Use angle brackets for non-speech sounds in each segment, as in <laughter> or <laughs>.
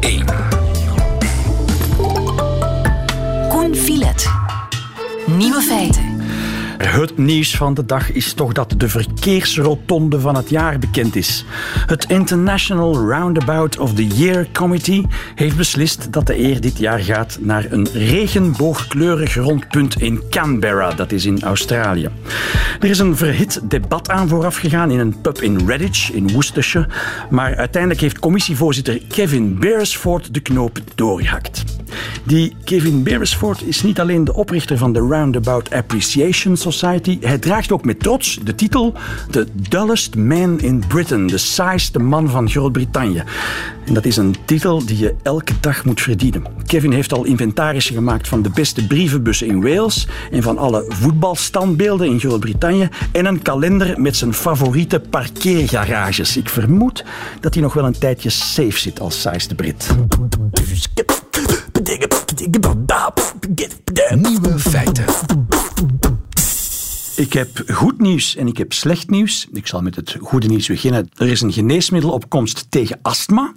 1. Koen Filet. Nieuwe feiten. Het nieuws van de dag is toch dat de verkeersrotonde van het jaar bekend is. Het International Roundabout of the Year Committee heeft beslist dat de eer dit jaar gaat naar een regenboogkleurig rondpunt in Canberra, dat is in Australië. Er is een verhit debat aan vooraf gegaan in een pub in Redditch in Worcestershire, maar uiteindelijk heeft commissievoorzitter Kevin Beresford de knoop doorgehakt. Die Kevin Beresford is niet alleen de oprichter van de Roundabout Appreciation Society, hij draagt ook met trots de titel The Dullest Man in Britain, de saaiste man van Groot-Brittannië. En dat is een titel die je elke dag moet verdienen. Kevin heeft al inventarissen gemaakt van de beste brievenbussen in Wales en van alle voetbalstandbeelden in Groot-Brittannië en een kalender met zijn favoriete parkeergarages. Ik vermoed dat hij nog wel een tijdje safe zit als saaiste Brit. Nieuwe feiten. Ik heb goed nieuws en ik heb slecht nieuws. Ik zal met het goede nieuws beginnen. Er is een geneesmiddel op komst tegen astma.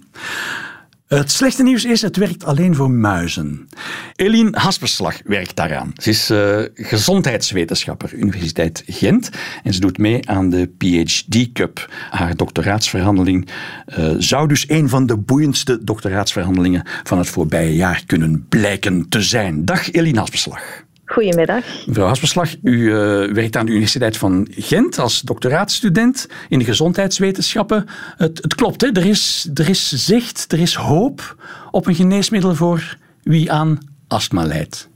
Het slechte nieuws is, het werkt alleen voor muizen. Eline Hasperslag werkt daaraan. Ze is uh, gezondheidswetenschapper, Universiteit Gent. En ze doet mee aan de PhD Cup. Haar doctoraatsverhandeling uh, zou dus een van de boeiendste doctoraatsverhandelingen van het voorbije jaar kunnen blijken te zijn. Dag Eline Hasperslag. Goedemiddag. Mevrouw Hasperslag, u uh, werkt aan de Universiteit van Gent als doctoraatstudent in de gezondheidswetenschappen. Het, het klopt, hè? Er, is, er is zicht, er is hoop op een geneesmiddel voor wie aan astma lijdt.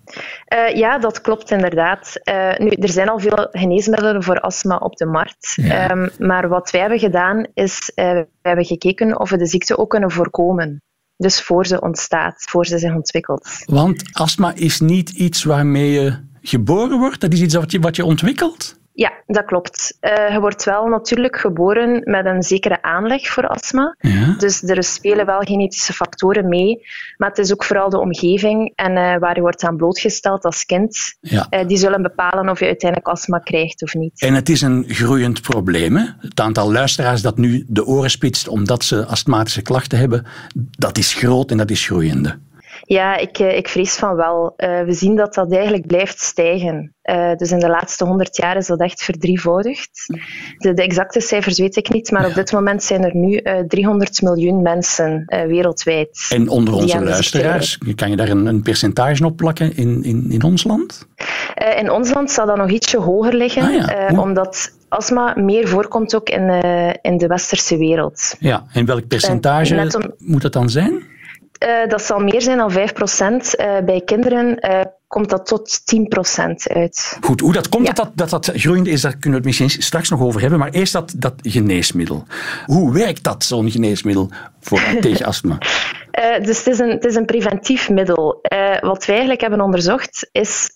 Uh, ja, dat klopt inderdaad. Uh, nu, er zijn al veel geneesmiddelen voor astma op de markt. Ja. Um, maar wat wij hebben gedaan, is uh, we hebben gekeken of we de ziekte ook kunnen voorkomen. Dus voor ze ontstaat, voor ze zich ontwikkelt. Want astma is niet iets waarmee je geboren wordt, dat is iets wat je, wat je ontwikkelt? Ja, dat klopt. Uh, je wordt wel natuurlijk geboren met een zekere aanleg voor astma. Ja. Dus er spelen wel genetische factoren mee. Maar het is ook vooral de omgeving en uh, waar je wordt aan blootgesteld als kind. Ja. Uh, die zullen bepalen of je uiteindelijk astma krijgt of niet. En het is een groeiend probleem. Hè? Het aantal luisteraars dat nu de oren spitst omdat ze astmatische klachten hebben, dat is groot en dat is groeiende. Ja, ik, ik vrees van wel. Uh, we zien dat dat eigenlijk blijft stijgen. Uh, dus in de laatste honderd jaar is dat echt verdrievoudigd. De, de, exacte cijfers weet ik niet, maar ja. op dit moment zijn er nu uh, 300 miljoen mensen wereldwijd. En onder onze luisteraars, kan je daar een, een, percentage op plakken in, in, in ons land? in ons land zal dat nog ietsje hoger liggen, ah, ja. omdat astma meer voorkomt ook in, in de westerse wereld. Ja, en welk percentage om... moet dat dan zijn? Uh, dat zal meer zijn dan 5 procent. Uh, bij kinderen uh, komt dat tot 10 procent uit. Goed, hoe dat komt ja. dat, dat dat groeiende is, daar kunnen we het misschien straks nog over hebben. Maar eerst dat, dat geneesmiddel. Hoe werkt dat, zo'n geneesmiddel voor, <laughs> tegen astma? Dus het is, een, het is een preventief middel. wat wij eigenlijk hebben onderzocht, is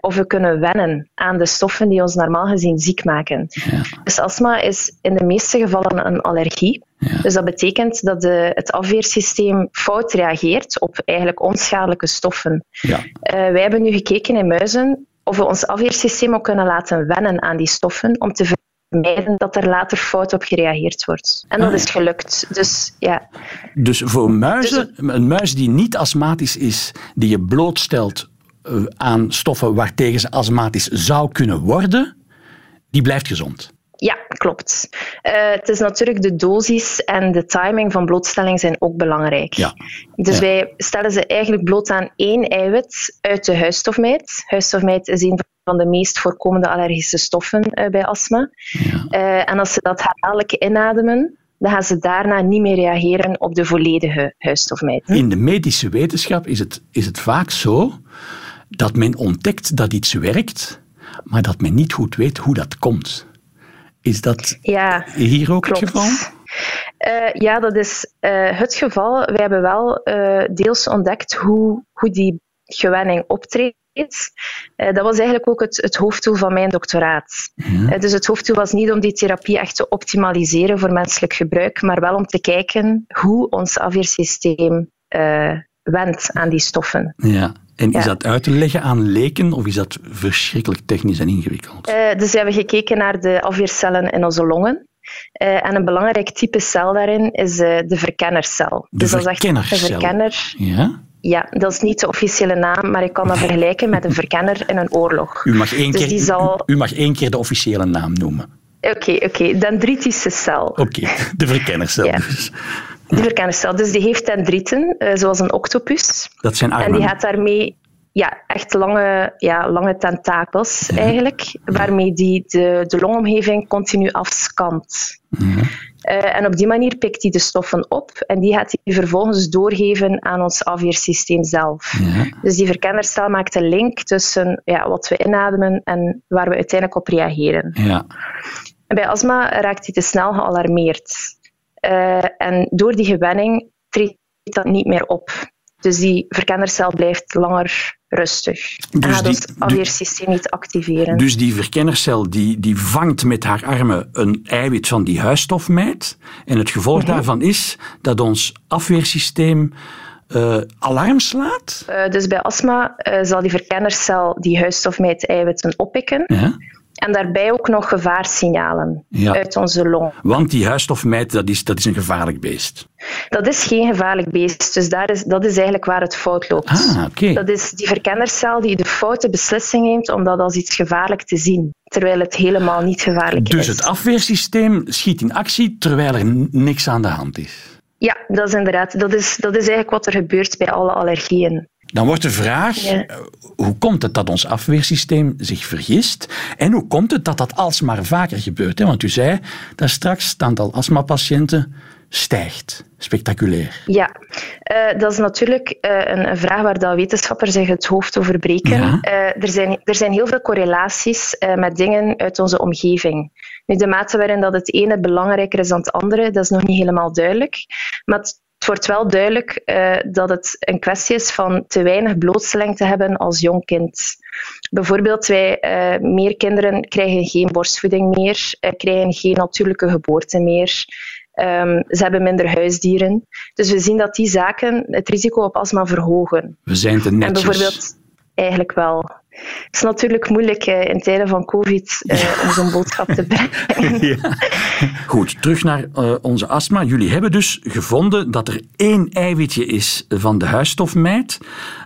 of we kunnen wennen aan de stoffen die ons normaal gezien ziek maken. Ja. Dus astma is in de meeste gevallen een allergie. Ja. Dus dat betekent dat de, het afweersysteem fout reageert op eigenlijk onschadelijke stoffen. Ja. Wij hebben nu gekeken in muizen of we ons afweersysteem ook kunnen laten wennen aan die stoffen om te vermijden dat er later fout op gereageerd wordt. En dat ah, is gelukt. Dus, ja. dus voor muizen, dus, een muis die niet astmatisch is, die je blootstelt aan stoffen waartegen ze astmatisch zou kunnen worden, die blijft gezond. Ja, klopt. Uh, het is natuurlijk de dosis en de timing van blootstelling zijn ook belangrijk. Ja. Dus ja. wij stellen ze eigenlijk bloot aan één eiwit uit de huisstofmijt. Huisstofmijt is een van de meest voorkomende allergische stoffen uh, bij astma. Ja. Uh, en als ze dat herhaaldelijk inademen, dan gaan ze daarna niet meer reageren op de volledige huisstofmijt. In de medische wetenschap is het, is het vaak zo dat men ontdekt dat iets werkt, maar dat men niet goed weet hoe dat komt. Is dat ja, hier ook klopt. het geval? Uh, ja, dat is uh, het geval. We hebben wel uh, deels ontdekt hoe, hoe die gewenning optreedt. dat was eigenlijk ook het, het, hoofddoel van mijn doctoraat. Ja. dus het hoofddoel was niet om die therapie echt te optimaliseren voor menselijk gebruik, maar wel om te kijken hoe ons afweersysteem wendt aan die stoffen. Ja. En is ja. dat uit te leggen aan leken of is dat verschrikkelijk technisch en ingewikkeld? Uh, dus we hebben gekeken naar de afweercellen in onze longen. en een belangrijk type cel daarin is de verkennercel. De dus dat is echt een verkenner. Ja? Ja, dat is niet de officiële naam, maar ik kan dat vergelijken met een verkenner in een oorlog. U mag één, dus keer, zal... u mag één keer de officiële naam noemen. Oké, oké. Dendritische cel. Oké, de verkennercel ja. dus. De verkennercel. Dus die heeft dendrieten, uh, zoals een octopus. Dat zijn armen. En die gaat daarmee ja, echt lange, ja, lange tentakels eigenlijk, waarmee die de, de longomgeving continu afscant. Mhm. Uh, en op die manier pikt hij de stoffen op en die gaat hij vervolgens doorgeven aan ons afweersysteem zelf. Dus die verkennercel maakt een link tussen ja, wat we inademen en waar we uiteindelijk op reageren. Ja. En bij astma raakt hij te snel gealarmeerd. Uh, en door die gewenning treedt dat niet meer op. Dus die verkennercel blijft langer rustig. Dus en gaat ons afweersysteem niet activeren. Dus die verkennercel die, die vangt met haar armen een eiwit van die huisstofmijt. En het gevolg mhm. daarvan is dat ons afweersysteem uh, alarm slaat? Uh, dus bij astma uh, zal die verkennercel die huisstofmijt-eiwitten oppikken. Ja. En daarbij ook nog gevaarssignalen uit onze long. Want die huisstofmijt, dat is, dat is een gevaarlijk beest. Dat is geen gevaarlijk beest. Dus daar is, dat is eigenlijk waar het fout loopt. Ah, okay. Dat is die verkennercel die de foute beslissing neemt om dat als iets gevaarlijk te zien. Terwijl het helemaal niet gevaarlijk dus is. Dus het afweersysteem schiet in actie terwijl er niks aan de hand is. Ja, dat is inderdaad. Dat is, dat is eigenlijk wat er gebeurt bij alle allergieën. Dan wordt de vraag, eh, hoe komt het dat ons afweersysteem zich vergist? En hoe komt het dat dat alsmaar vaker gebeurt? Want u zei dat straks het aantal astmapatiënten stijgt. Spectaculair. Ja, uh, dat is natuurlijk uh, een, een, vraag waar de wetenschappers zich het hoofd over breken. Uh, er, zijn, er zijn heel veel correlaties met dingen uit onze omgeving. Nu, de mate waarin dat het ene belangrijker is dan het andere, dat is nog niet helemaal duidelijk. Maar het het wordt wel duidelijk uh, dat het een kwestie is van te weinig blootstelling te hebben als jong kind. Bijvoorbeeld, wij, uh, meer kinderen krijgen geen borstvoeding meer, uh, krijgen geen natuurlijke geboorte meer. Um, ze hebben minder huisdieren. Dus we zien dat die zaken het risico op astma verhogen. We zijn te netjes. En bijvoorbeeld, eigenlijk wel. Het is natuurlijk moeilijk uh, in tijden van COVID uh, om zo'n boodschap te <laughs> brengen. Ja. Goed, terug naar uh, onze astma. Jullie hebben dus gevonden dat er één eiwitje is van de huisstofmijt.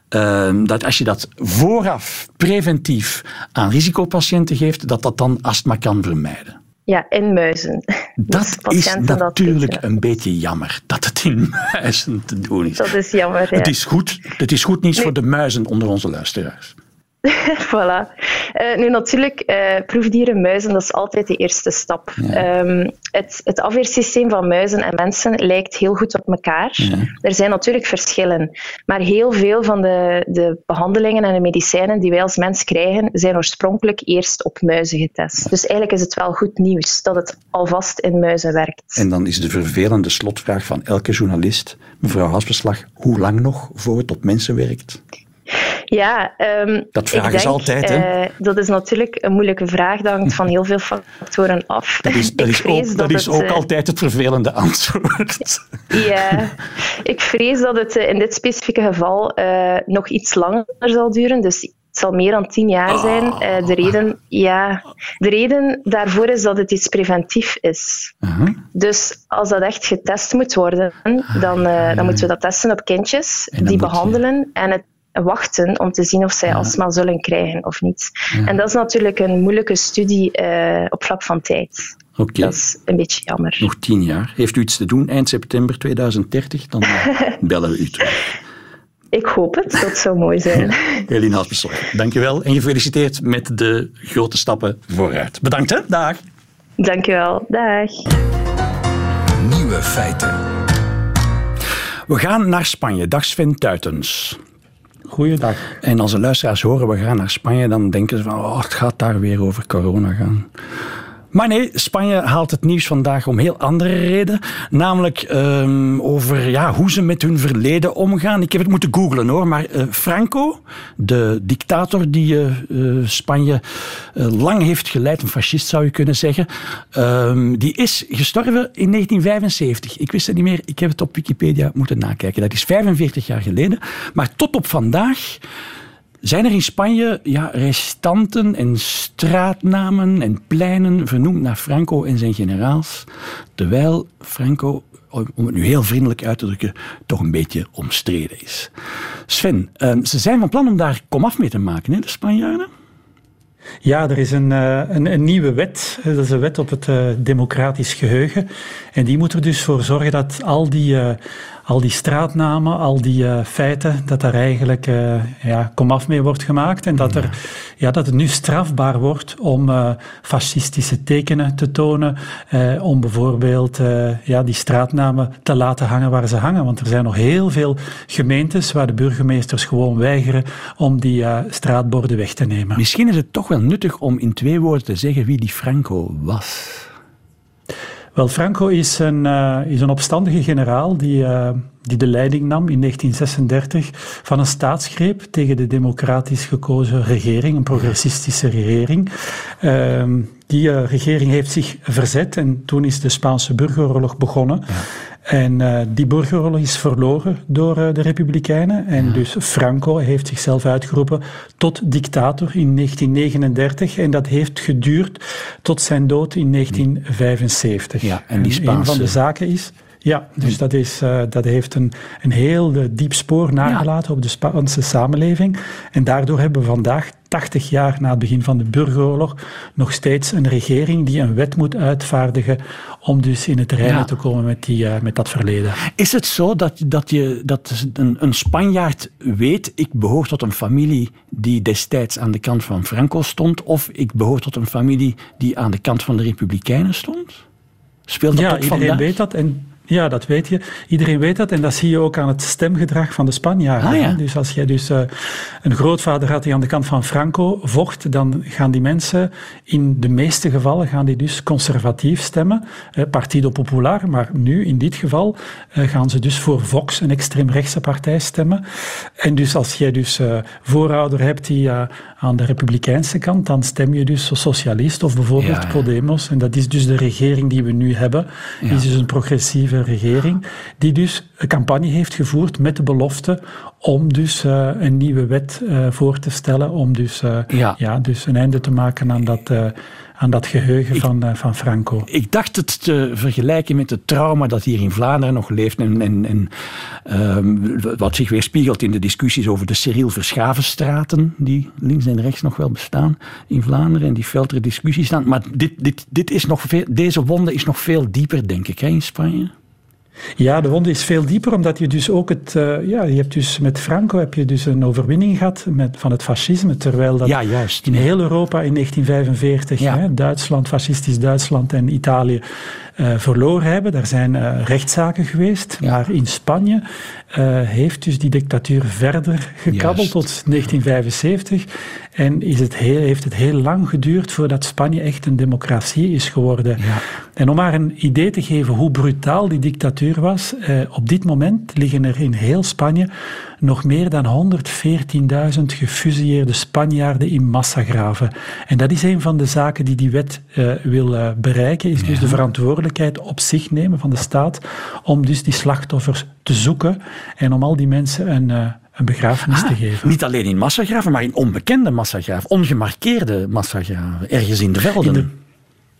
Ehm, dat als je dat vooraf preventief aan risicopatiënten geeft, dat dat dan astma kan vermijden. Ja, in muizen. <laughs> Dat dus is natuurlijk een beetje jammer dat het in muizen te doen is. Dat is jammer. Ja. Het, is goed, het is goed nieuws voor de muizen onder onze luisteraars. <laughs> voilà. Uh, nu natuurlijk, uh, proefdieren, muizen, dat is altijd de eerste stap. Ehm, het, het, afweersysteem van muizen en mensen lijkt heel goed op elkaar. Er zijn natuurlijk verschillen, maar heel veel van de, de, behandelingen en de medicijnen die wij als mens krijgen, zijn oorspronkelijk eerst op muizen getest. Dus eigenlijk is het wel goed nieuws dat het alvast in muizen werkt. En dan is de vervelende slotvraag van elke journalist, mevrouw Hasbeslag, hoe lang nog voor het op mensen werkt? Ja, um, dat vragen ze altijd. Hè? Uh, dat is natuurlijk een moeilijke vraag. Dat hangt van heel veel factoren af. Dat is, <laughs> dat is ook, dat is ook uh, altijd het vervelende antwoord. <laughs> Ja, ik vrees dat het uh, in dit specifieke geval nog iets langer zal duren. Dus het zal meer dan tien jaar zijn. Uh, de, reden, ja, de reden daarvoor is dat het iets preventief is. -huh. Dus als dat echt getest moet worden, dan, uh, dan moeten we dat testen op kindjes, die behandelen en het wachten om te zien of zij astma zullen krijgen of niet. En dat is natuurlijk een moeilijke studie uh, op vlak van tijd. Okay. Dat is een beetje jammer. Nog tien jaar. Heeft u iets te doen eind september 2030? Dan <laughs> bellen we u terug. Ik hoop het, dat zou mooi zijn. Eline Haspersel, dankjewel en gefeliciteerd met de grote stappen vooruit. Bedankt hè, dag. Dankjewel, dag. Nieuwe feiten. We gaan naar Spanje. Dag Sven Tuitens. Goeiedag. En als de luisteraars horen we gaan naar Spanje, dan denken ze van oh, het gaat daar weer over corona gaan. Maar nee, Spanje haalt het nieuws vandaag om heel andere reden. Namelijk um, over ja, hoe ze met hun verleden omgaan. Ik heb het moeten googlen hoor, maar uh, Franco, de dictator die uh, Spanje lang heeft geleid, een fascist zou je kunnen zeggen, um, die is gestorven in 1975. Ik wist het niet meer, ik heb het op Wikipedia moeten nakijken. Dat is 45 jaar geleden. Maar tot op vandaag Zijn er in Spanje ja, restanten en straatnamen en pleinen vernoemd naar Franco en zijn generaals, terwijl Franco om het nu heel vriendelijk uit te drukken, toch een beetje omstreden is. Sven, ehm, ze zijn van plan om daar komaf mee te maken, hè, de Spanjaarden? Ja, er is een, eh, een, een, nieuwe wet. Dat is een wet op het uh, democratisch geheugen. En die moet er dus voor zorgen dat al die, al die straatnamen, al die uh, feiten, dat daar eigenlijk uh, ja, komaf mee wordt gemaakt. En dat, er, ja, dat het nu strafbaar wordt om uh, fascistische tekenen te tonen. om bijvoorbeeld ja, die straatnamen te laten hangen waar ze hangen. Want er zijn nog heel veel gemeentes waar de burgemeesters gewoon weigeren om die straatborden weg te nemen. Misschien is het toch wel nuttig om in twee woorden te zeggen wie die Franco was. Wel, Franco is een, uh, is een opstandige generaal die, uh, die de leiding nam in 1936 van een staatsgreep tegen de democratisch gekozen regering, een progressistische regering. Uh, die uh, regering heeft zich verzet en toen is de Spaanse burgeroorlog begonnen. En uh, die burgeroorlog is verloren door uh, de Republikeinen. En ja. dus Franco heeft zichzelf uitgeroepen tot dictator in 1939. En dat heeft geduurd tot zijn dood in 1975. Ja, en die Spaanse... een van de zaken is. Ja, dus dat, is, uh, dat heeft een, een heel diep spoor nagelaten ja. op de Spaanse samenleving. En daardoor hebben we vandaag 80 jaar na het begin van de burgeroorlog nog steeds een regering die een wet moet uitvaardigen om dus in het reinen ja. te komen met, die, uh, met dat verleden. Is het zo dat, dat, je, dat een, een Spanjaard weet, ik behoor tot een familie die destijds aan de kant van Franco stond, of ik behoor tot een familie die aan de kant van de Republikeinen stond? Speelt dat ja, iedereen vandaag? weet dat. En ja, dat weet je. Iedereen weet dat en dat zie je ook aan het stemgedrag van de Spanjaarden. Ah, ja. Dus als jij dus uh, een grootvader had die aan de kant van Franco vocht, dan gaan die mensen in de meeste gevallen gaan die dus conservatief stemmen. Uh, Partido Popular, maar nu in dit geval uh, gaan ze dus voor Vox, een extreemrechtse partij, stemmen. En dus als jij dus voorouder hebt die aan de republikeinse kant, dan stem je dus socialist of bijvoorbeeld ja, ja. Podemos. En dat is dus de regering die we nu hebben. Is dus een progressieve regering, die dus een campagne heeft gevoerd met de belofte om dus uh, een nieuwe wet uh, voor te stellen, om dus, uh, ja. ja. dus een einde te maken aan dat, aan dat geheugen ik, van, van Franco. Ik dacht het te vergelijken met het trauma dat hier in Vlaanderen nog leeft en, en, en um, wat zich weerspiegelt in de discussies over de Cyril Verschavenstraten, die links en rechts nog wel bestaan in Vlaanderen en die feltere discussies staan. Maar dit, dit, dit is nog veel, deze wonde is nog veel dieper, denk ik, hè, in Spanje. Ja, de wonde is veel dieper, omdat je dus ook het... Uh, ja, je hebt dus met Franco heb je dus een overwinning gehad met, van het fascisme, terwijl dat ja, juist. in heel Europa in 1945, ja. hè, Duitsland, fascistisch Duitsland en Italië verloren hebben. Daar zijn uh, rechtszaken geweest, ja. maar in Spanje heeft dus die dictatuur verder gekabbeld juist. tot 1975 en is het heel, heeft het heel lang geduurd voordat Spanje echt een democratie is geworden. Ja. En om maar een idee te geven hoe brutaal die dictatuur was, eh, op dit moment liggen er in heel Spanje nog meer dan 114.000 gefusilleerde Spanjaarden in massagraven. En dat is een van de zaken die die wet uh, wil uh, bereiken, is ja. dus de verantwoordelijkheid op zich nemen van de staat om dus die slachtoffers te zoeken en om al die mensen een uh, een begrafenis ah, te geven. Niet alleen in massagraven, maar in onbekende massagraven, ongemarkeerde massagraven, ergens in de velden. In de,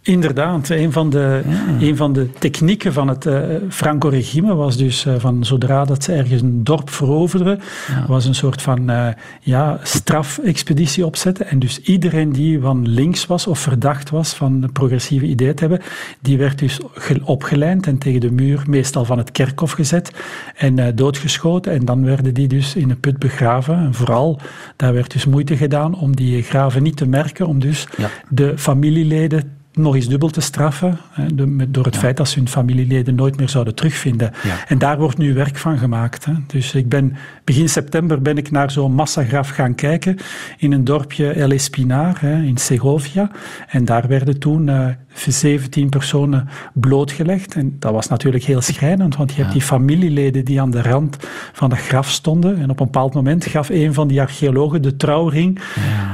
Inderdaad, een van de, ja. een van de technieken van het uh, Franco-regime was dus uh, van zodra dat ze ergens een dorp veroverden, ja. was een soort van uh, ja, strafexpeditie opzetten. En dus iedereen die van links was of verdacht was van progressieve ideeën te hebben, die werd dus opgelijnd en tegen de muur, meestal van het kerkhof gezet en doodgeschoten. En dan werden die dus in een put begraven. En vooral, daar werd dus moeite gedaan om die graven niet te merken, om dus ja. de familieleden nog eens dubbel te straffen, hè, de, door het ja. feit dat ze hun familieleden nooit meer zouden terugvinden. Ja. En daar wordt nu werk van gemaakt. Hè. Dus ik ben, begin september ben ik naar zo'n massagraf gaan kijken in een dorpje El Espinar hè, in Segovia. En daar werden toen uh, 17 personen blootgelegd. En dat was natuurlijk heel schrijnend, want je ja. hebt die familieleden die aan de rand van dat graf stonden. En op een bepaald moment gaf een van die archeologen de trouwring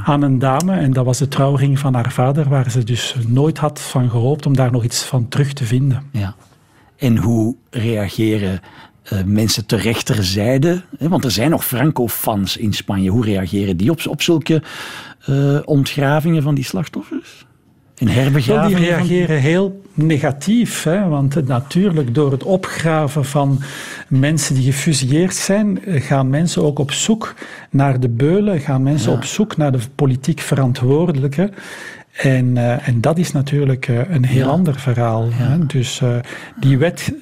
aan een dame. En dat was de trouwring van haar vader, waar ze dus nooit had van gehoopt om daar nog iets van terug te vinden. Ja. En hoe reageren uh, mensen ter rechterzijde? Want er zijn nog Franco-fans in Spanje. Hoe reageren die op, op zulke uh, ontgravingen van die slachtoffers? In herbegravingen? die reageren heel negatief. Hè? Want natuurlijk, door het opgraven van mensen die gefusilleerd zijn, gaan mensen ook op zoek naar de beulen, gaan mensen op zoek naar de politiek verantwoordelijke. En, uh, en dat is natuurlijk uh, een heel ja. ander verhaal. Ja. Hè? Dus uh, die wet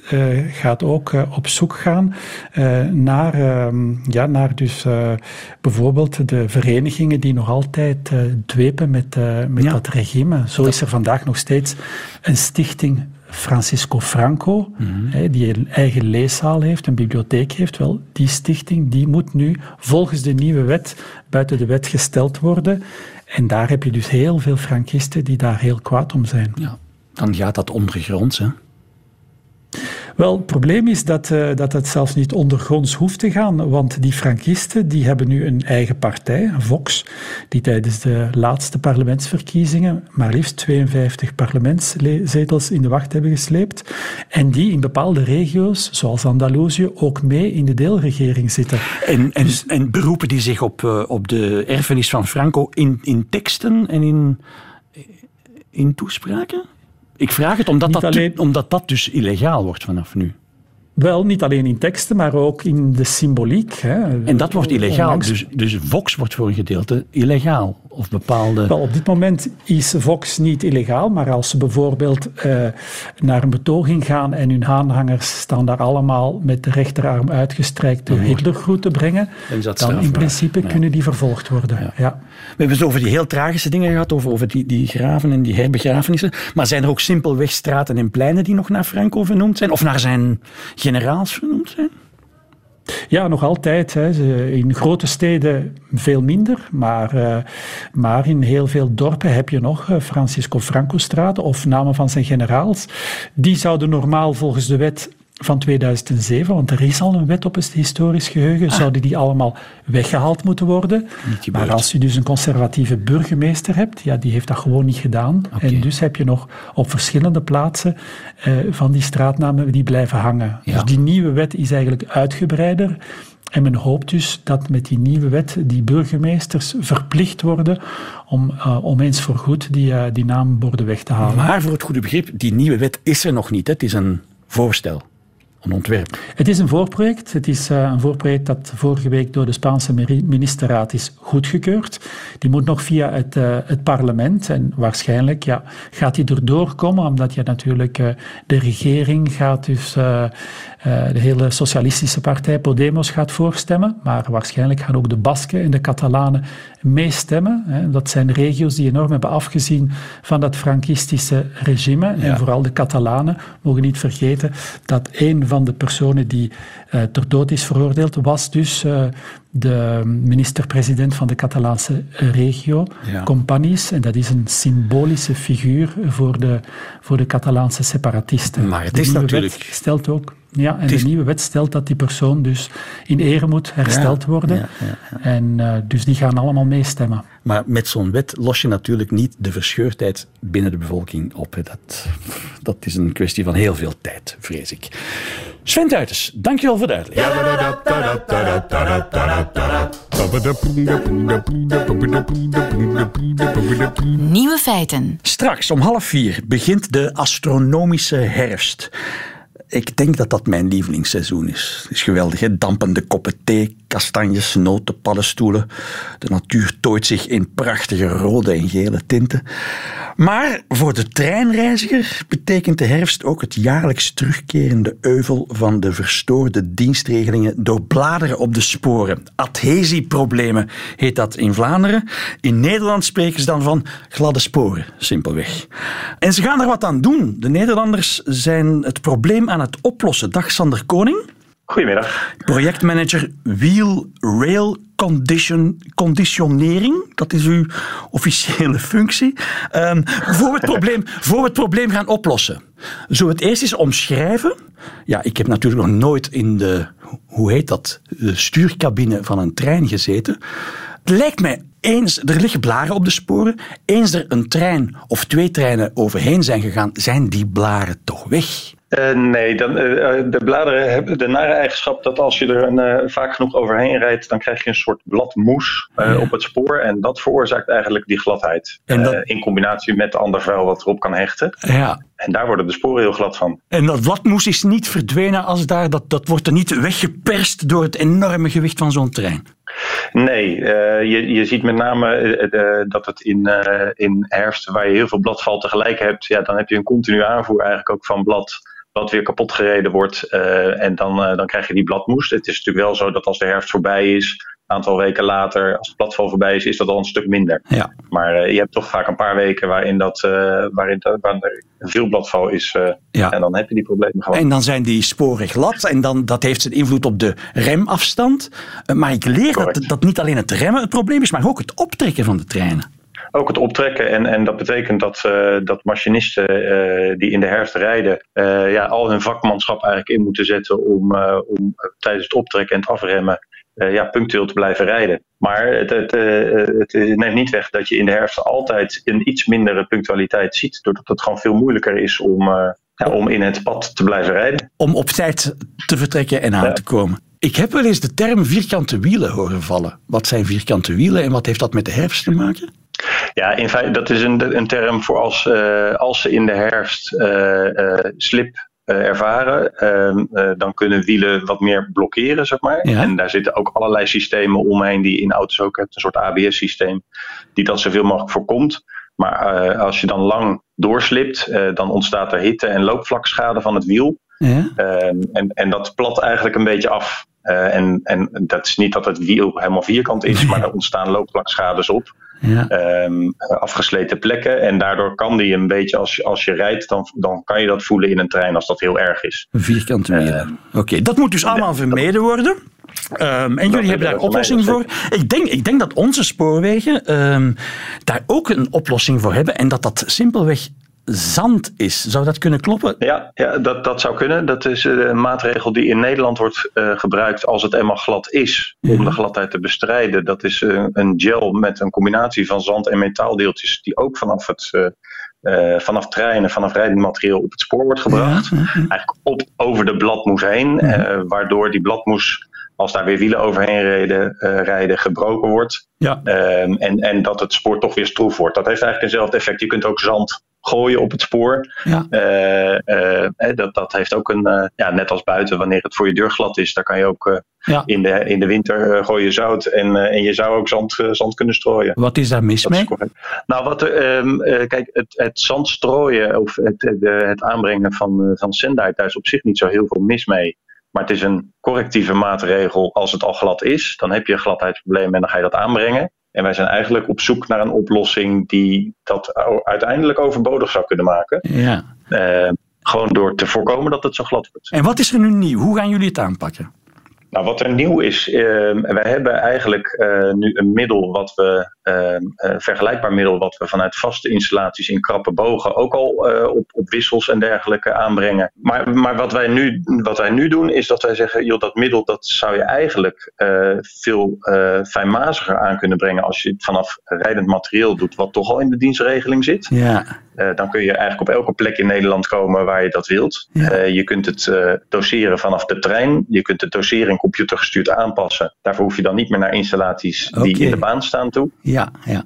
gaat ook op zoek gaan naar, ehm, ja, naar dus, bijvoorbeeld de verenigingen die nog altijd dwepen met, met ja. dat regime. Zo is er vandaag nog steeds een stichting Francisco Franco, mm -hmm. die een eigen leeszaal heeft, een bibliotheek heeft, wel, die stichting die moet nu volgens de nieuwe wet buiten de wet gesteld worden. En daar heb je dus heel veel Frankisten die daar heel kwaad om zijn. Ja, dan gaat dat ondergronds, hè? Wel, het probleem is dat, uh, dat het zelfs niet ondergronds hoeft te gaan, want die Frankisten die hebben nu een eigen partij, Vox, die tijdens de laatste parlementsverkiezingen maar liefst 52 parlementszetels in de wacht hebben gesleept en die in bepaalde regio's, zoals Andalusië, ook mee in de deelregering zitten. En, en, dus, en beroepen die zich op, uh, op de erfenis van Franco in, in teksten en in, in toespraken? Ik vraag het omdat, dat, alleen... omdat dat dus illegaal wordt vanaf nu. Wel, niet alleen in teksten, maar ook in de symboliek. Hè. En dat wordt illegaal. Dus, dus Vox wordt voor een gedeelte illegaal. Of bepaalde... Wel, op dit moment is Vox niet illegaal, maar als ze bijvoorbeeld uh, naar een betoging gaan en hun aanhangers staan daar allemaal met de rechterarm uitgestrekt de Hitlergroet te brengen, dan in principe ja. kunnen die vervolgd worden. Ja. ja. We hebben het over die heel tragische dingen gehad, over, over die, die graven en die herbegrafenissen. Maar zijn er ook simpelweg straten en pleinen die nog naar Franco vernoemd zijn? Of naar zijn generaals vernoemd zijn? Ja, nog altijd. Hè. In grote steden veel minder, maar, uh, maar in heel veel dorpen heb je nog uh, Francisco Franco-straten of namen van zijn generaals. Die zouden normaal volgens de wet van 2007, want er is al een wet op het historisch geheugen, ah. zouden die allemaal weggehaald moeten worden. Maar als je dus een conservatieve burgemeester hebt, ja, die heeft dat gewoon niet gedaan. Okay. En dus heb je nog op verschillende plaatsen uh, van die straatnamen die blijven hangen. Ja. Dus die nieuwe wet is eigenlijk uitgebreider. En men hoopt dus dat met die nieuwe wet die burgemeesters verplicht worden om, uh, om eens voor goed die, uh, die naamborden weg te halen. Maar voor het goede begrip, die nieuwe wet is er nog niet. Hè? Het is een voorstel een ontwerp? Het is een voorproject. Het is uh, een voorproject dat vorige week door de Spaanse ministerraad is goedgekeurd. Die moet nog via het, uh, het parlement en waarschijnlijk ja, gaat die erdoor komen, omdat je natuurlijk uh, de regering gaat dus de hele socialistische partij Podemos gaat voorstemmen, maar waarschijnlijk gaan ook de Basken en de Catalanen meestemmen. Dat zijn regio's die enorm hebben afgezien van dat Frankistische regime. Ja. En vooral de Catalanen mogen niet vergeten dat een van de personen die uh, ter dood is veroordeeld was dus uh, de minister-president van de Catalaanse regio, ja. Companys. En dat is een symbolische figuur voor de, voor de Catalaanse separatisten. Maar het is natuurlijk... stelt ook ja, en de nieuwe wet stelt dat die persoon dus in ere moet hersteld ja, worden. Ja, ja, en uh, dus die gaan allemaal meestemmen. Maar met zo'n wet los je natuurlijk niet de verscheurdheid binnen de bevolking op. Dat, dat is een kwestie van heel veel tijd, vrees ik. Sven Tuiters, dankjewel voor de uitleg. Nieuwe feiten. Straks om half vier begint de astronomische herfst. Ik denk dat dat mijn lievelingsseizoen is. Het is geweldig, hè? dampende koppen thee, kastanjes, noten, paddenstoelen. De natuur tooit zich in prachtige rode en gele tinten. Maar voor de treinreiziger betekent de herfst ook het jaarlijks terugkerende euvel van de verstoorde dienstregelingen door bladeren op de sporen. Adhesieproblemen heet dat in Vlaanderen. In Nederland spreken ze dan van gladde sporen, simpelweg. En ze gaan er wat aan doen. De Nederlanders zijn het probleem aan het oplossen. Dag Sander Koning. Goedemiddag. Projectmanager Wheel Rail Condition, Conditionering, dat is uw officiële functie. Um, voor, het probleem, voor het probleem gaan oplossen. Zo het eerst eens omschrijven. Ja, ik heb natuurlijk nog nooit in de, hoe heet dat, de stuurcabine van een trein gezeten. Het lijkt mij eens er liggen blaren op de sporen, eens er een trein of twee treinen overheen zijn gegaan, zijn die blaren toch weg. Uh, nee, dan, de bladeren hebben de nare eigenschap dat als je er een, vaak genoeg overheen rijdt, dan krijg je een soort bladmoes op het spoor. En dat veroorzaakt eigenlijk die gladheid. in combinatie met ander vuil wat erop kan hechten. Ja. En daar worden de sporen heel glad van. En dat bladmoes is niet verdwenen als daar, dat, dat wordt er niet weggeperst door het enorme gewicht van zo'n trein. Nee, uh, je, je ziet met name uh, dat het in, in herfst, waar je heel veel bladval tegelijk hebt, ja, dan heb je een continu aanvoer eigenlijk ook van blad wat weer kapot gereden wordt. en dan, dan krijg je die bladmoes. Het is natuurlijk wel zo dat als de herfst voorbij is, aantal weken later, als het platval voorbij is, is dat al een stuk minder. Ja. Maar uh, je hebt toch vaak een paar weken waarin, dat, waarin, dat, waarin er veel bladval is. Ja. En dan heb je die problemen gewoon. En dan zijn die sporen glad en dan, dat heeft zijn invloed op de remafstand. maar ik leer dat, dat niet alleen het remmen het probleem is, maar ook het optrekken van de treinen ook het optrekken. En, en dat betekent dat, uh, dat machinisten uh, die in de herfst rijden, uh, ja, al hun vakmanschap eigenlijk in moeten zetten om, om tijdens het optrekken en het afremmen ja, punctueel te blijven rijden. Maar het, het, het, neemt niet weg dat je in de herfst altijd een iets mindere punctualiteit ziet. Doordat het gewoon veel moeilijker is om, ja, om in het pad te blijven rijden. Om op tijd te vertrekken en aan ja. te komen. Ik heb wel eens de term vierkante wielen horen vallen. Wat zijn vierkante wielen en wat heeft dat met de herfst te maken? Ja, in feite, dat is een, een term voor als, uh, als ze in de herfst uh, uh, slip ervaren, uh, dan kunnen wielen wat meer blokkeren, zeg maar. Ja. En daar zitten ook allerlei systemen omheen die je in auto's ook hebt. Een soort ABS-systeem die dat zoveel mogelijk voorkomt. Maar uh, als je dan lang doorslipt, dan ontstaat er hitte- en loopvlakschade van het wiel. Ja. Ehm, en, en dat plat eigenlijk een beetje af. en, en dat is niet dat het wiel helemaal vierkant is, maar er ontstaan loopvlakschades op ja. um, afgesleten plekken. En daardoor kan die een beetje, als je, als je rijdt, dan, dan kan je dat voelen in een trein als dat heel erg is. Vierkante wielen. Uh, Oké, dat moet dus allemaal vermeden worden. Um, en jullie hebben daar een oplossing voor. Ik denk, ik denk dat onze spoorwegen um, daar ook een oplossing voor hebben. En dat dat simpelweg zand is. Zou dat kunnen kloppen? Ja, ja dat, dat zou kunnen. Dat is eh, een maatregel die in Nederland wordt uh, gebruikt als het eenmaal glad is. Om de gladheid te bestrijden. Dat is uh, een gel met een combinatie van zand en metaaldeeltjes. Die ook vanaf het... Uh, vanaf treinen, vanaf rijdend materieel op het spoor wordt gebracht. Ja, Eigenlijk op, over de bladmoes heen, uh, waardoor die bladmoes, als daar weer wielen overheen rijden, uh, rijden gebroken wordt. Ja. Ehm, en, en dat het spoor toch weer stroef wordt. Dat heeft eigenlijk eenzelfde effect. Je kunt ook zand gooien op het spoor. Ja. Uh, uh, dat, dat heeft ook een, uh, ja, net als buiten, wanneer het voor je deur glad is, daar kan je ook ja. in, de, in de winter gooien zout en, en je zou ook zand, zand kunnen strooien. Wat is daar mis dat mee? nou, wat um, kijk, het, het zand strooien of het, de, het aanbrengen van, van daar is op zich niet zo heel veel mis mee. Maar het is een correctieve maatregel als het al glad is. Dan heb je een gladheidsprobleem en dan ga je dat aanbrengen. En wij zijn eigenlijk op zoek naar een oplossing die dat uiteindelijk overbodig zou kunnen maken. Ja. Uh, gewoon door te voorkomen dat het zo glad wordt. En wat is er nu nieuw? Hoe gaan jullie het aanpakken? Nou, wat er nieuw is, uh, wij hebben eigenlijk uh, nu een middel wat we, uh, vergelijkbaar middel wat we vanuit vaste installaties in krappe bogen ook al op, op wissels en dergelijke aanbrengen. Maar, maar wat, wij nu, wat wij nu doen is dat wij zeggen, joh, dat middel dat zou je eigenlijk veel fijnmaziger aan kunnen brengen als je het vanaf rijdend materieel doet, wat toch al in de dienstregeling zit. Ja. Uh, dan kun je eigenlijk op elke plek in Nederland komen waar je dat wilt. Ja. Uh, je kunt het uh, doseren vanaf de trein. Je kunt het doseren computergestuurd aanpassen. Daarvoor hoef je dan niet meer naar installaties okay. die in de baan staan toe. Ja, ja.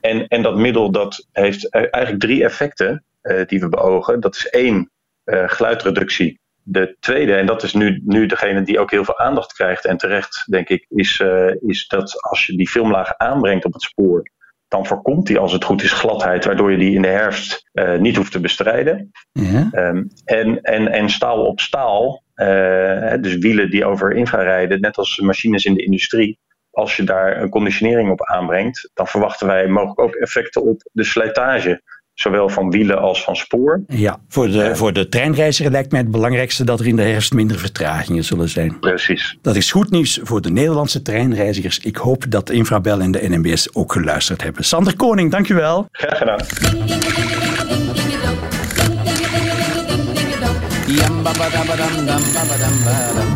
en, en dat middel dat heeft eigenlijk drie effecten die we beogen. Dat is één, geluidreductie. De tweede, en dat is nu, nu degene die ook heel veel aandacht krijgt en terecht, denk ik, is, is dat als je die filmlaag aanbrengt op het spoor, dan voorkomt die als het goed is gladheid, waardoor je die in de herfst uh, niet hoeft te bestrijden. Ja. Um, en, en, en staal op staal, uh, dus wielen die over infra rijden, net als machines in de industrie. Als je daar een conditionering op aanbrengt, dan verwachten wij mogelijk ook effecten op de slijtage. Zowel van wielen als van spoor. Ja, voor de, uh, voor de treinreiziger lijkt mij het belangrijkste dat er in de herfst minder vertragingen zullen zijn. Precies. Dat is goed nieuws voor de Nederlandse treinreizigers. Ik hoop dat Infrabel en de NMBS ook geluisterd hebben. Sander Koning, dank u wel. Graag gedaan.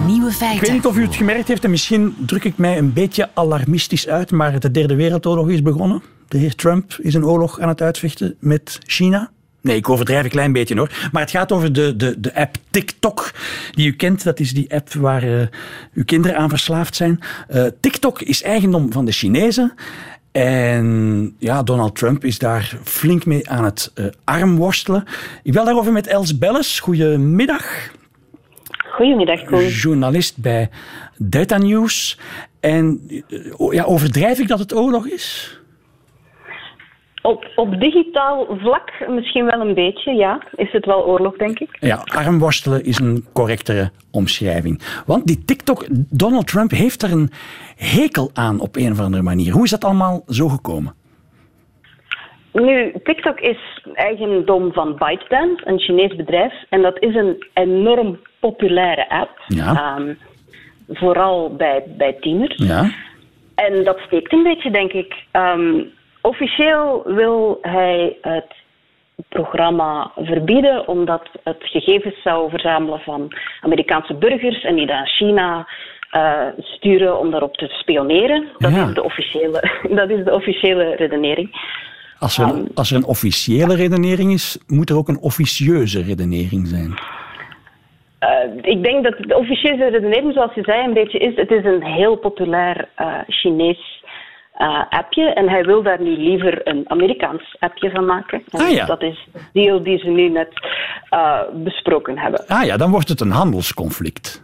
Nieuwe feiten. Ik weet niet of u het gemerkt heeft en misschien druk ik mij een beetje alarmistisch uit, maar de Derde Wereldoorlog is begonnen. De heer Trump is een oorlog aan het uitvechten met China. Nee, ik overdrijf een klein beetje hoor. Maar het gaat over de, de, de app TikTok, die u kent. Dat is die app waar uh, uw kinderen aan verslaafd zijn. Uh, TikTok is eigendom van de Chinezen. En ja, Donald Trump is daar flink mee aan het uh, armworstelen. Ik wil daarover met Els Belles. Goedemiddag. Goedemiddag, Koen. Journalist bij Data News. En ja, overdrijf ik dat het oorlog is? Op, op digitaal vlak misschien wel een beetje, ja. Is het wel oorlog, denk ik. Ja, armworstelen is een correctere omschrijving. Want die TikTok, Donald Trump heeft er een hekel aan op een of andere manier. Hoe is dat allemaal zo gekomen? Nu, TikTok is eigendom van ByteDance, een Chinees bedrijf. En dat is een enorm populaire app. Ja. Um, vooral bij, bij tieners. Ja. En dat steekt een beetje, denk ik. Um, Officieel wil hij het programma verbieden omdat het gegevens zou verzamelen van Amerikaanse burgers en die naar China uh, sturen om daarop te spioneren. Dat, is, de officiële, <laughs> dat is de officiële redenering. Als er, een, um, als er een officiële redenering is, moet er ook een officieuze redenering zijn. Uh, ik denk dat de officiële redenering, zoals je zei, een beetje is: het is een heel populair uh, Chinees uh, appje. En hij wil daar nu liever een Amerikaans appje van maken. ah, ja. Dat is de deal die ze nu net besproken hebben. Ah ja, dan wordt het een handelsconflict.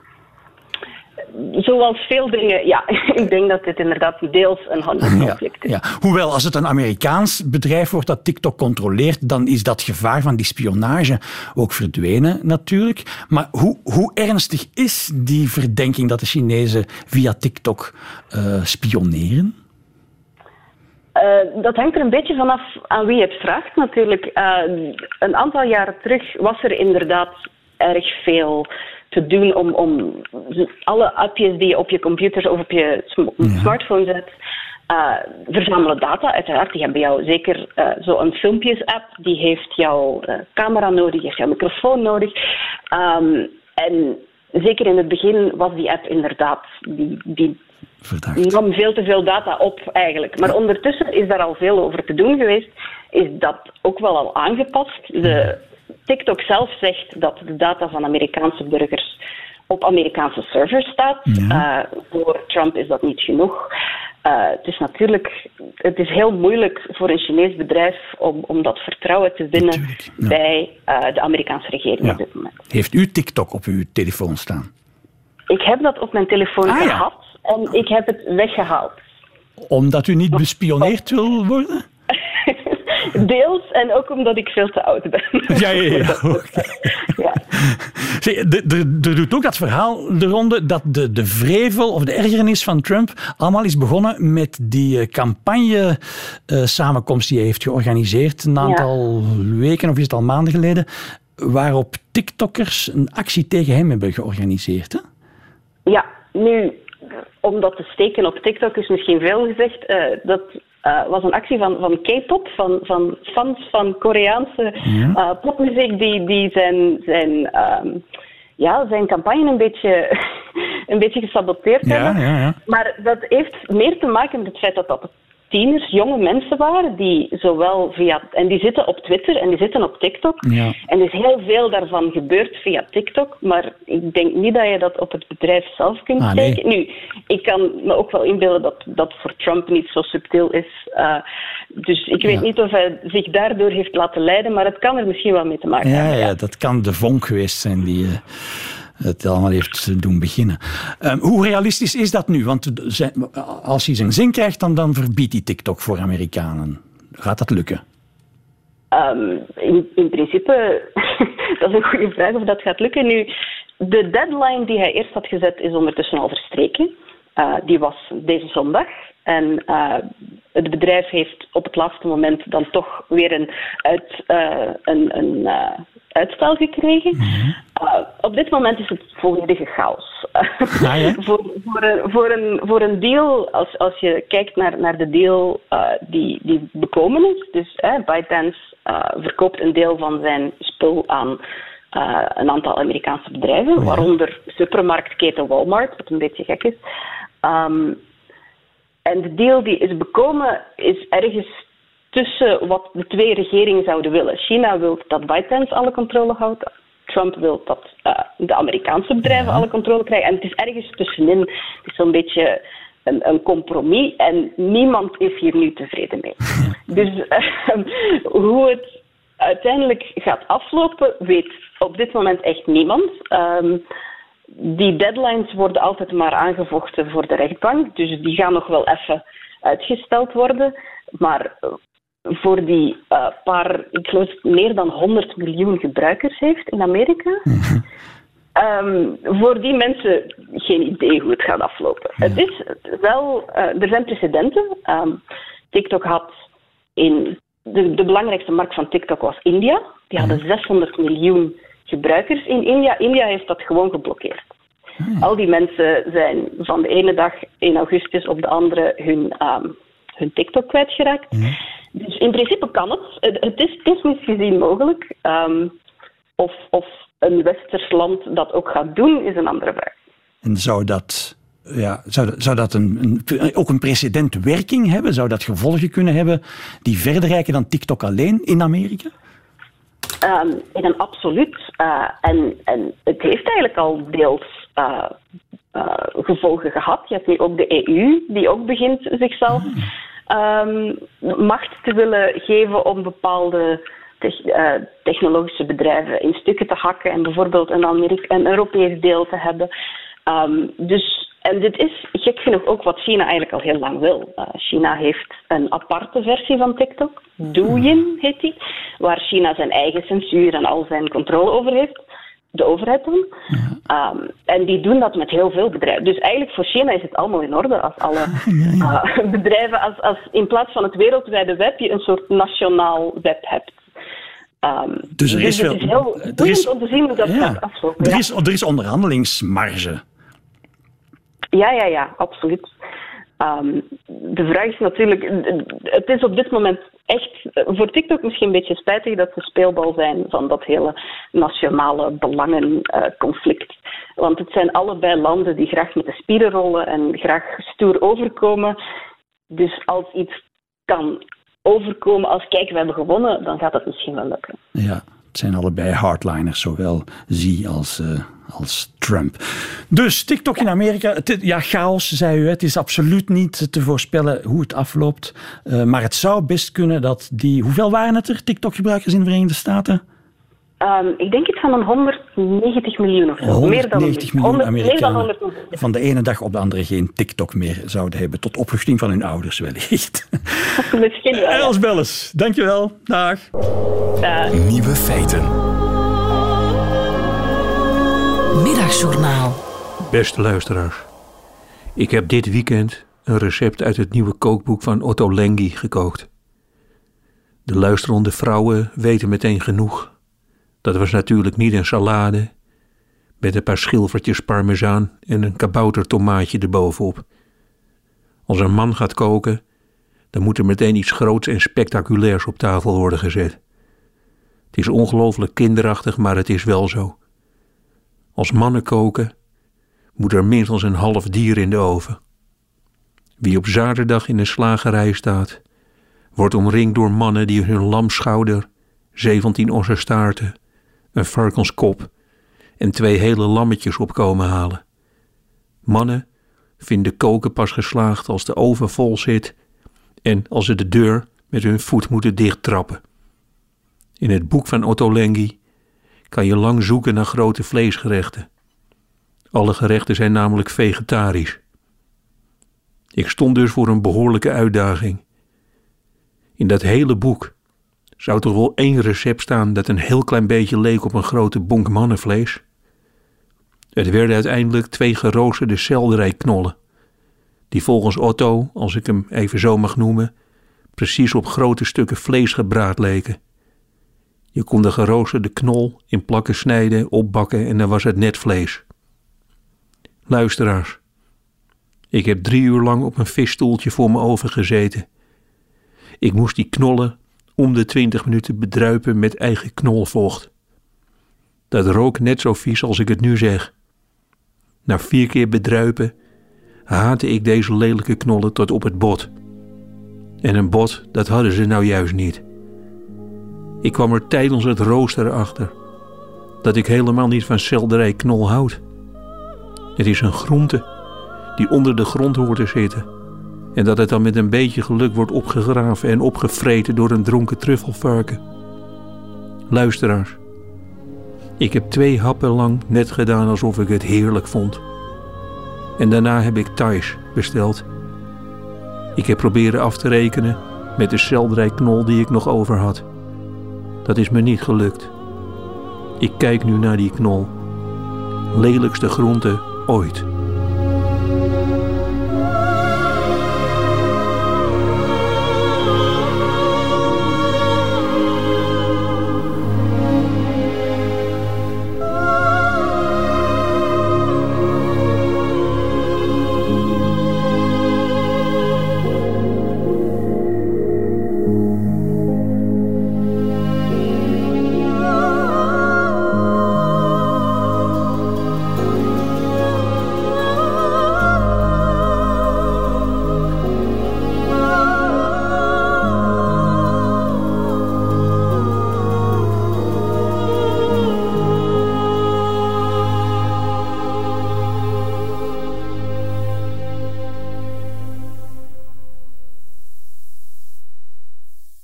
Zoals veel dingen, ja. <laughs> Ik denk dat dit inderdaad deels een handelsconflict is. Ja, ja. Hoewel, als het een Amerikaans bedrijf wordt dat TikTok controleert, dan is dat gevaar van die spionage ook verdwenen natuurlijk. Maar hoe, hoe ernstig is die verdenking dat de Chinezen via TikTok uh, spioneren? Uh, dat hangt er een beetje vanaf aan wie het vraagt natuurlijk. Uh, een aantal jaren terug was er inderdaad erg veel te doen om, om alle appjes die je op je computer of op je smartphone zet, uh, verzamelen data. Uiteraard, die hebben jou zeker zo'n filmpjes-app, die heeft jouw camera nodig, die heeft jouw microfoon nodig. Um, en zeker in het begin was die app inderdaad, die, die Verdacht. nam veel te veel data op eigenlijk. Maar ondertussen is daar al veel over te doen geweest. Is dat ook wel al aangepast. De TikTok zelf zegt dat de data van Amerikaanse burgers op Amerikaanse servers staat. Ja. Uh, voor Trump is dat niet genoeg. Uh, het is natuurlijk het is heel moeilijk voor een Chinees bedrijf om, om dat vertrouwen te winnen ja. bij uh, de Amerikaanse regering ja. op dit moment. Heeft u TikTok op uw telefoon staan? Ik heb dat op mijn telefoon ah, gehad en ik heb het weggehaald. Omdat u niet bespioneerd wil worden? Deels en ook omdat ik veel te oud ben. <laughs> Ja, ja, ja. Okay. ja. <laughs> Er doet ook dat verhaal de ronde dat de, de vrevel of de ergernis van Trump allemaal is begonnen met die campagne-samenkomst die hij heeft georganiseerd een aantal ja. weken of is het al maanden geleden, waarop TikTokkers een actie tegen hem hebben georganiseerd. Hè? Ja, nu, om dat te steken op TikTok is misschien veel gezegd. Uh, dat uh, was een actie van, van K-pop, van, van fans van Koreaanse ja. uh, popmuziek, die, die zijn, zijn, um, ja, zijn campagne een beetje, <laughs> een beetje gesaboteerd ja, hebben. Ja. Maar dat heeft meer te maken met het feit dat dat tieners, jonge mensen waren, die zowel via... En die zitten op Twitter en die zitten op TikTok. Ja. En er is heel veel daarvan gebeurd via TikTok, maar ik denk niet dat je dat op het bedrijf zelf kunt ah. Nee. Nu, ik kan me ook wel inbeelden dat dat voor Trump niet zo subtiel is. Uh, dus ik weet Ja. niet of hij zich daardoor heeft laten leiden, maar het kan er misschien wel mee te maken Ja, hebben. ja, dat kan de vonk geweest zijn die eh, het allemaal heeft doen beginnen. Ehm, hoe realistisch is dat nu? Want als hij zijn zin krijgt, dan, dan verbiedt hij TikTok voor Amerikanen. Gaat dat lukken? Ehm, in, in principe, <laughs> dat is een goede vraag of dat gaat lukken. Nu, de deadline die hij eerst had gezet is ondertussen al verstreken. Uh, die was deze zondag. En uh, het bedrijf heeft op het laatste moment dan toch weer een, uit, uh, een, een uitstel gekregen. Mhm. Uh, op dit moment is het volledige chaos. Ah, ja? <laughs> voor, voor, een, voor, een, voor een deal, als, als je kijkt naar, naar de deal uh, die, die bekomen is, dus uh, ByteDance uh, verkoopt een deel van zijn spul aan een aantal Amerikaanse bedrijven, Ja. waaronder supermarktketen Walmart, wat een beetje gek is. Um, en de deal die is bekomen is ergens tussen wat de twee regeringen zouden willen. China wil dat ByteDance alle controle houdt. Trump wil dat uh, de Amerikaanse bedrijven alle controle krijgen. En het is ergens tussenin. Het is zo'n beetje een, een, compromis. En niemand is hier nu tevreden mee. Dus uh, hoe het uiteindelijk gaat aflopen, weet op dit moment echt niemand. Um, die deadlines worden altijd maar aangevochten voor de rechtbank. Dus die gaan nog wel even uitgesteld worden. Maar voor die uh, paar, ik geloof meer dan 100 miljoen gebruikers heeft in Amerika. um, <laughs> voor die mensen geen idee hoe het gaat aflopen. Het is wel, uh, er zijn precedenten. Um, TikTok had in de, de, belangrijkste markt van TikTok was India. Die hadden 600 miljoen gebruikers in India. India heeft dat gewoon geblokkeerd. Al die mensen zijn van de ene dag in augustus op de andere hun, um, hun TikTok kwijtgeraakt. Dus in principe kan het. Het is technisch gezien mogelijk. Um, of, of een westers land dat ook gaat doen, is een andere vraag. En zou dat, ja, zou, zou dat een, een, ook een precedentwerking hebben? Zou dat gevolgen kunnen hebben die verder reiken dan TikTok alleen in Amerika? Um, in een absoluut. Uh, en, en het heeft eigenlijk al deels uh, uh, gevolgen gehad. Je hebt nu ook de EU, die ook begint zichzelf um, macht te willen geven om bepaalde uh, technologische bedrijven in stukken te hakken en bijvoorbeeld een, Amerika een Europees deel te hebben. Um, dus, en dit is gek genoeg ook wat China eigenlijk al heel lang wil. Uh, China heeft een aparte versie van TikTok, Douyin heet die, waar China zijn eigen censuur en al zijn controle over heeft de overheid doen. Ja. Um, en die doen dat met heel veel bedrijven. Dus eigenlijk voor China is het allemaal in orde als alle <laughs> ja, uh, bedrijven, als, als in plaats van het wereldwijde web je een soort nationaal web hebt. Um, dus er is dus wel. Het is heel er is, om te zien hoe dat gaat aflopen. Er, is, er is onderhandelingsmarge. Ja, ja, ja, absoluut. Um, de vraag is natuurlijk, het is op dit moment echt voor TikTok misschien een beetje spijtig dat ze speelbal zijn van dat hele nationale belangenconflict. Uh, Want het zijn allebei landen die graag met de spieren rollen en graag stoer overkomen. Dus als iets kan overkomen als kijk, we hebben gewonnen, dan gaat dat misschien wel lukken. Ja, het zijn allebei hardliners, zowel Xi als, uh, als Trump. Dus TikTok in Amerika, het, ja, chaos, zei u. Het is absoluut niet te voorspellen hoe het afloopt. Uh, maar het zou best kunnen dat die. Hoeveel waren het er, TikTok-gebruikers in de Verenigde Staten? Um, ik denk iets van een 190 miljoen of zo. 190 miljoen 100, Amerikanen van de ene dag op de andere geen TikTok meer zouden hebben. Tot opluchting van hun ouders wellicht. <laughs> Misschien wel. Els Belles, dankjewel. Dag. Dag. Nieuwe feiten. Middagjournaal. Beste luisteraars. Ik heb dit weekend een recept uit het nieuwe kookboek van Otto Lengi gekookt. De luisterende vrouwen weten meteen genoeg dat was natuurlijk niet een salade met een paar schilfertjes parmezaan en een kaboutertomaatje erbovenop. Als een man gaat koken, dan moet er meteen iets groots en spectaculairs op tafel worden gezet. Het is ongelooflijk kinderachtig, maar het is wel zo. Als mannen koken, moet er minstens een half dier in de oven. Wie op zaterdag in een slagerij staat, wordt omringd door mannen die hun lamschouder, 17 ossenstaarten, een varkenskop en twee hele lammetjes opkomen halen. Mannen vinden koken pas geslaagd als de oven vol zit en als ze de deur met hun voet moeten dichttrappen. In het boek van Otto Lengi kan je lang zoeken naar grote vleesgerechten. Alle gerechten zijn namelijk vegetarisch. Ik stond dus voor een behoorlijke uitdaging. In dat hele boek zou toch wel één recept staan dat een heel klein beetje leek op een grote bonk mannenvlees? Het werden uiteindelijk twee geroosterde selderijknollen, die volgens Otto, als ik hem even zo mag noemen, precies op grote stukken vlees gebraad leken. Je kon de geroosterde knol in plakken snijden, opbakken en dan was het net vlees. Luisteraars, ik heb drie uur lang op een visstoeltje voor me oven gezeten. Ik moest die knollen om de twintig minuten bedruipen met eigen knolvocht. Dat rook net zo vies als ik het nu zeg. Na vier keer bedruipen haatte ik deze lelijke knollen tot op het bot. En een bot, dat hadden ze nou juist niet. Ik kwam er tijdens het rooster achter dat ik helemaal niet van selderijknol houd. Het is een groente die onder de grond hoort te zitten. En dat het dan met een beetje geluk wordt opgegraven en opgevreten door een dronken truffelvarken. Luisteraars, ik heb twee happen lang net gedaan alsof ik het heerlijk vond. En daarna heb ik Thais besteld. Ik heb proberen af te rekenen met de selderijknol die ik nog over had. Dat is me niet gelukt. Ik kijk nu naar die knol. Lelijkste groente ooit.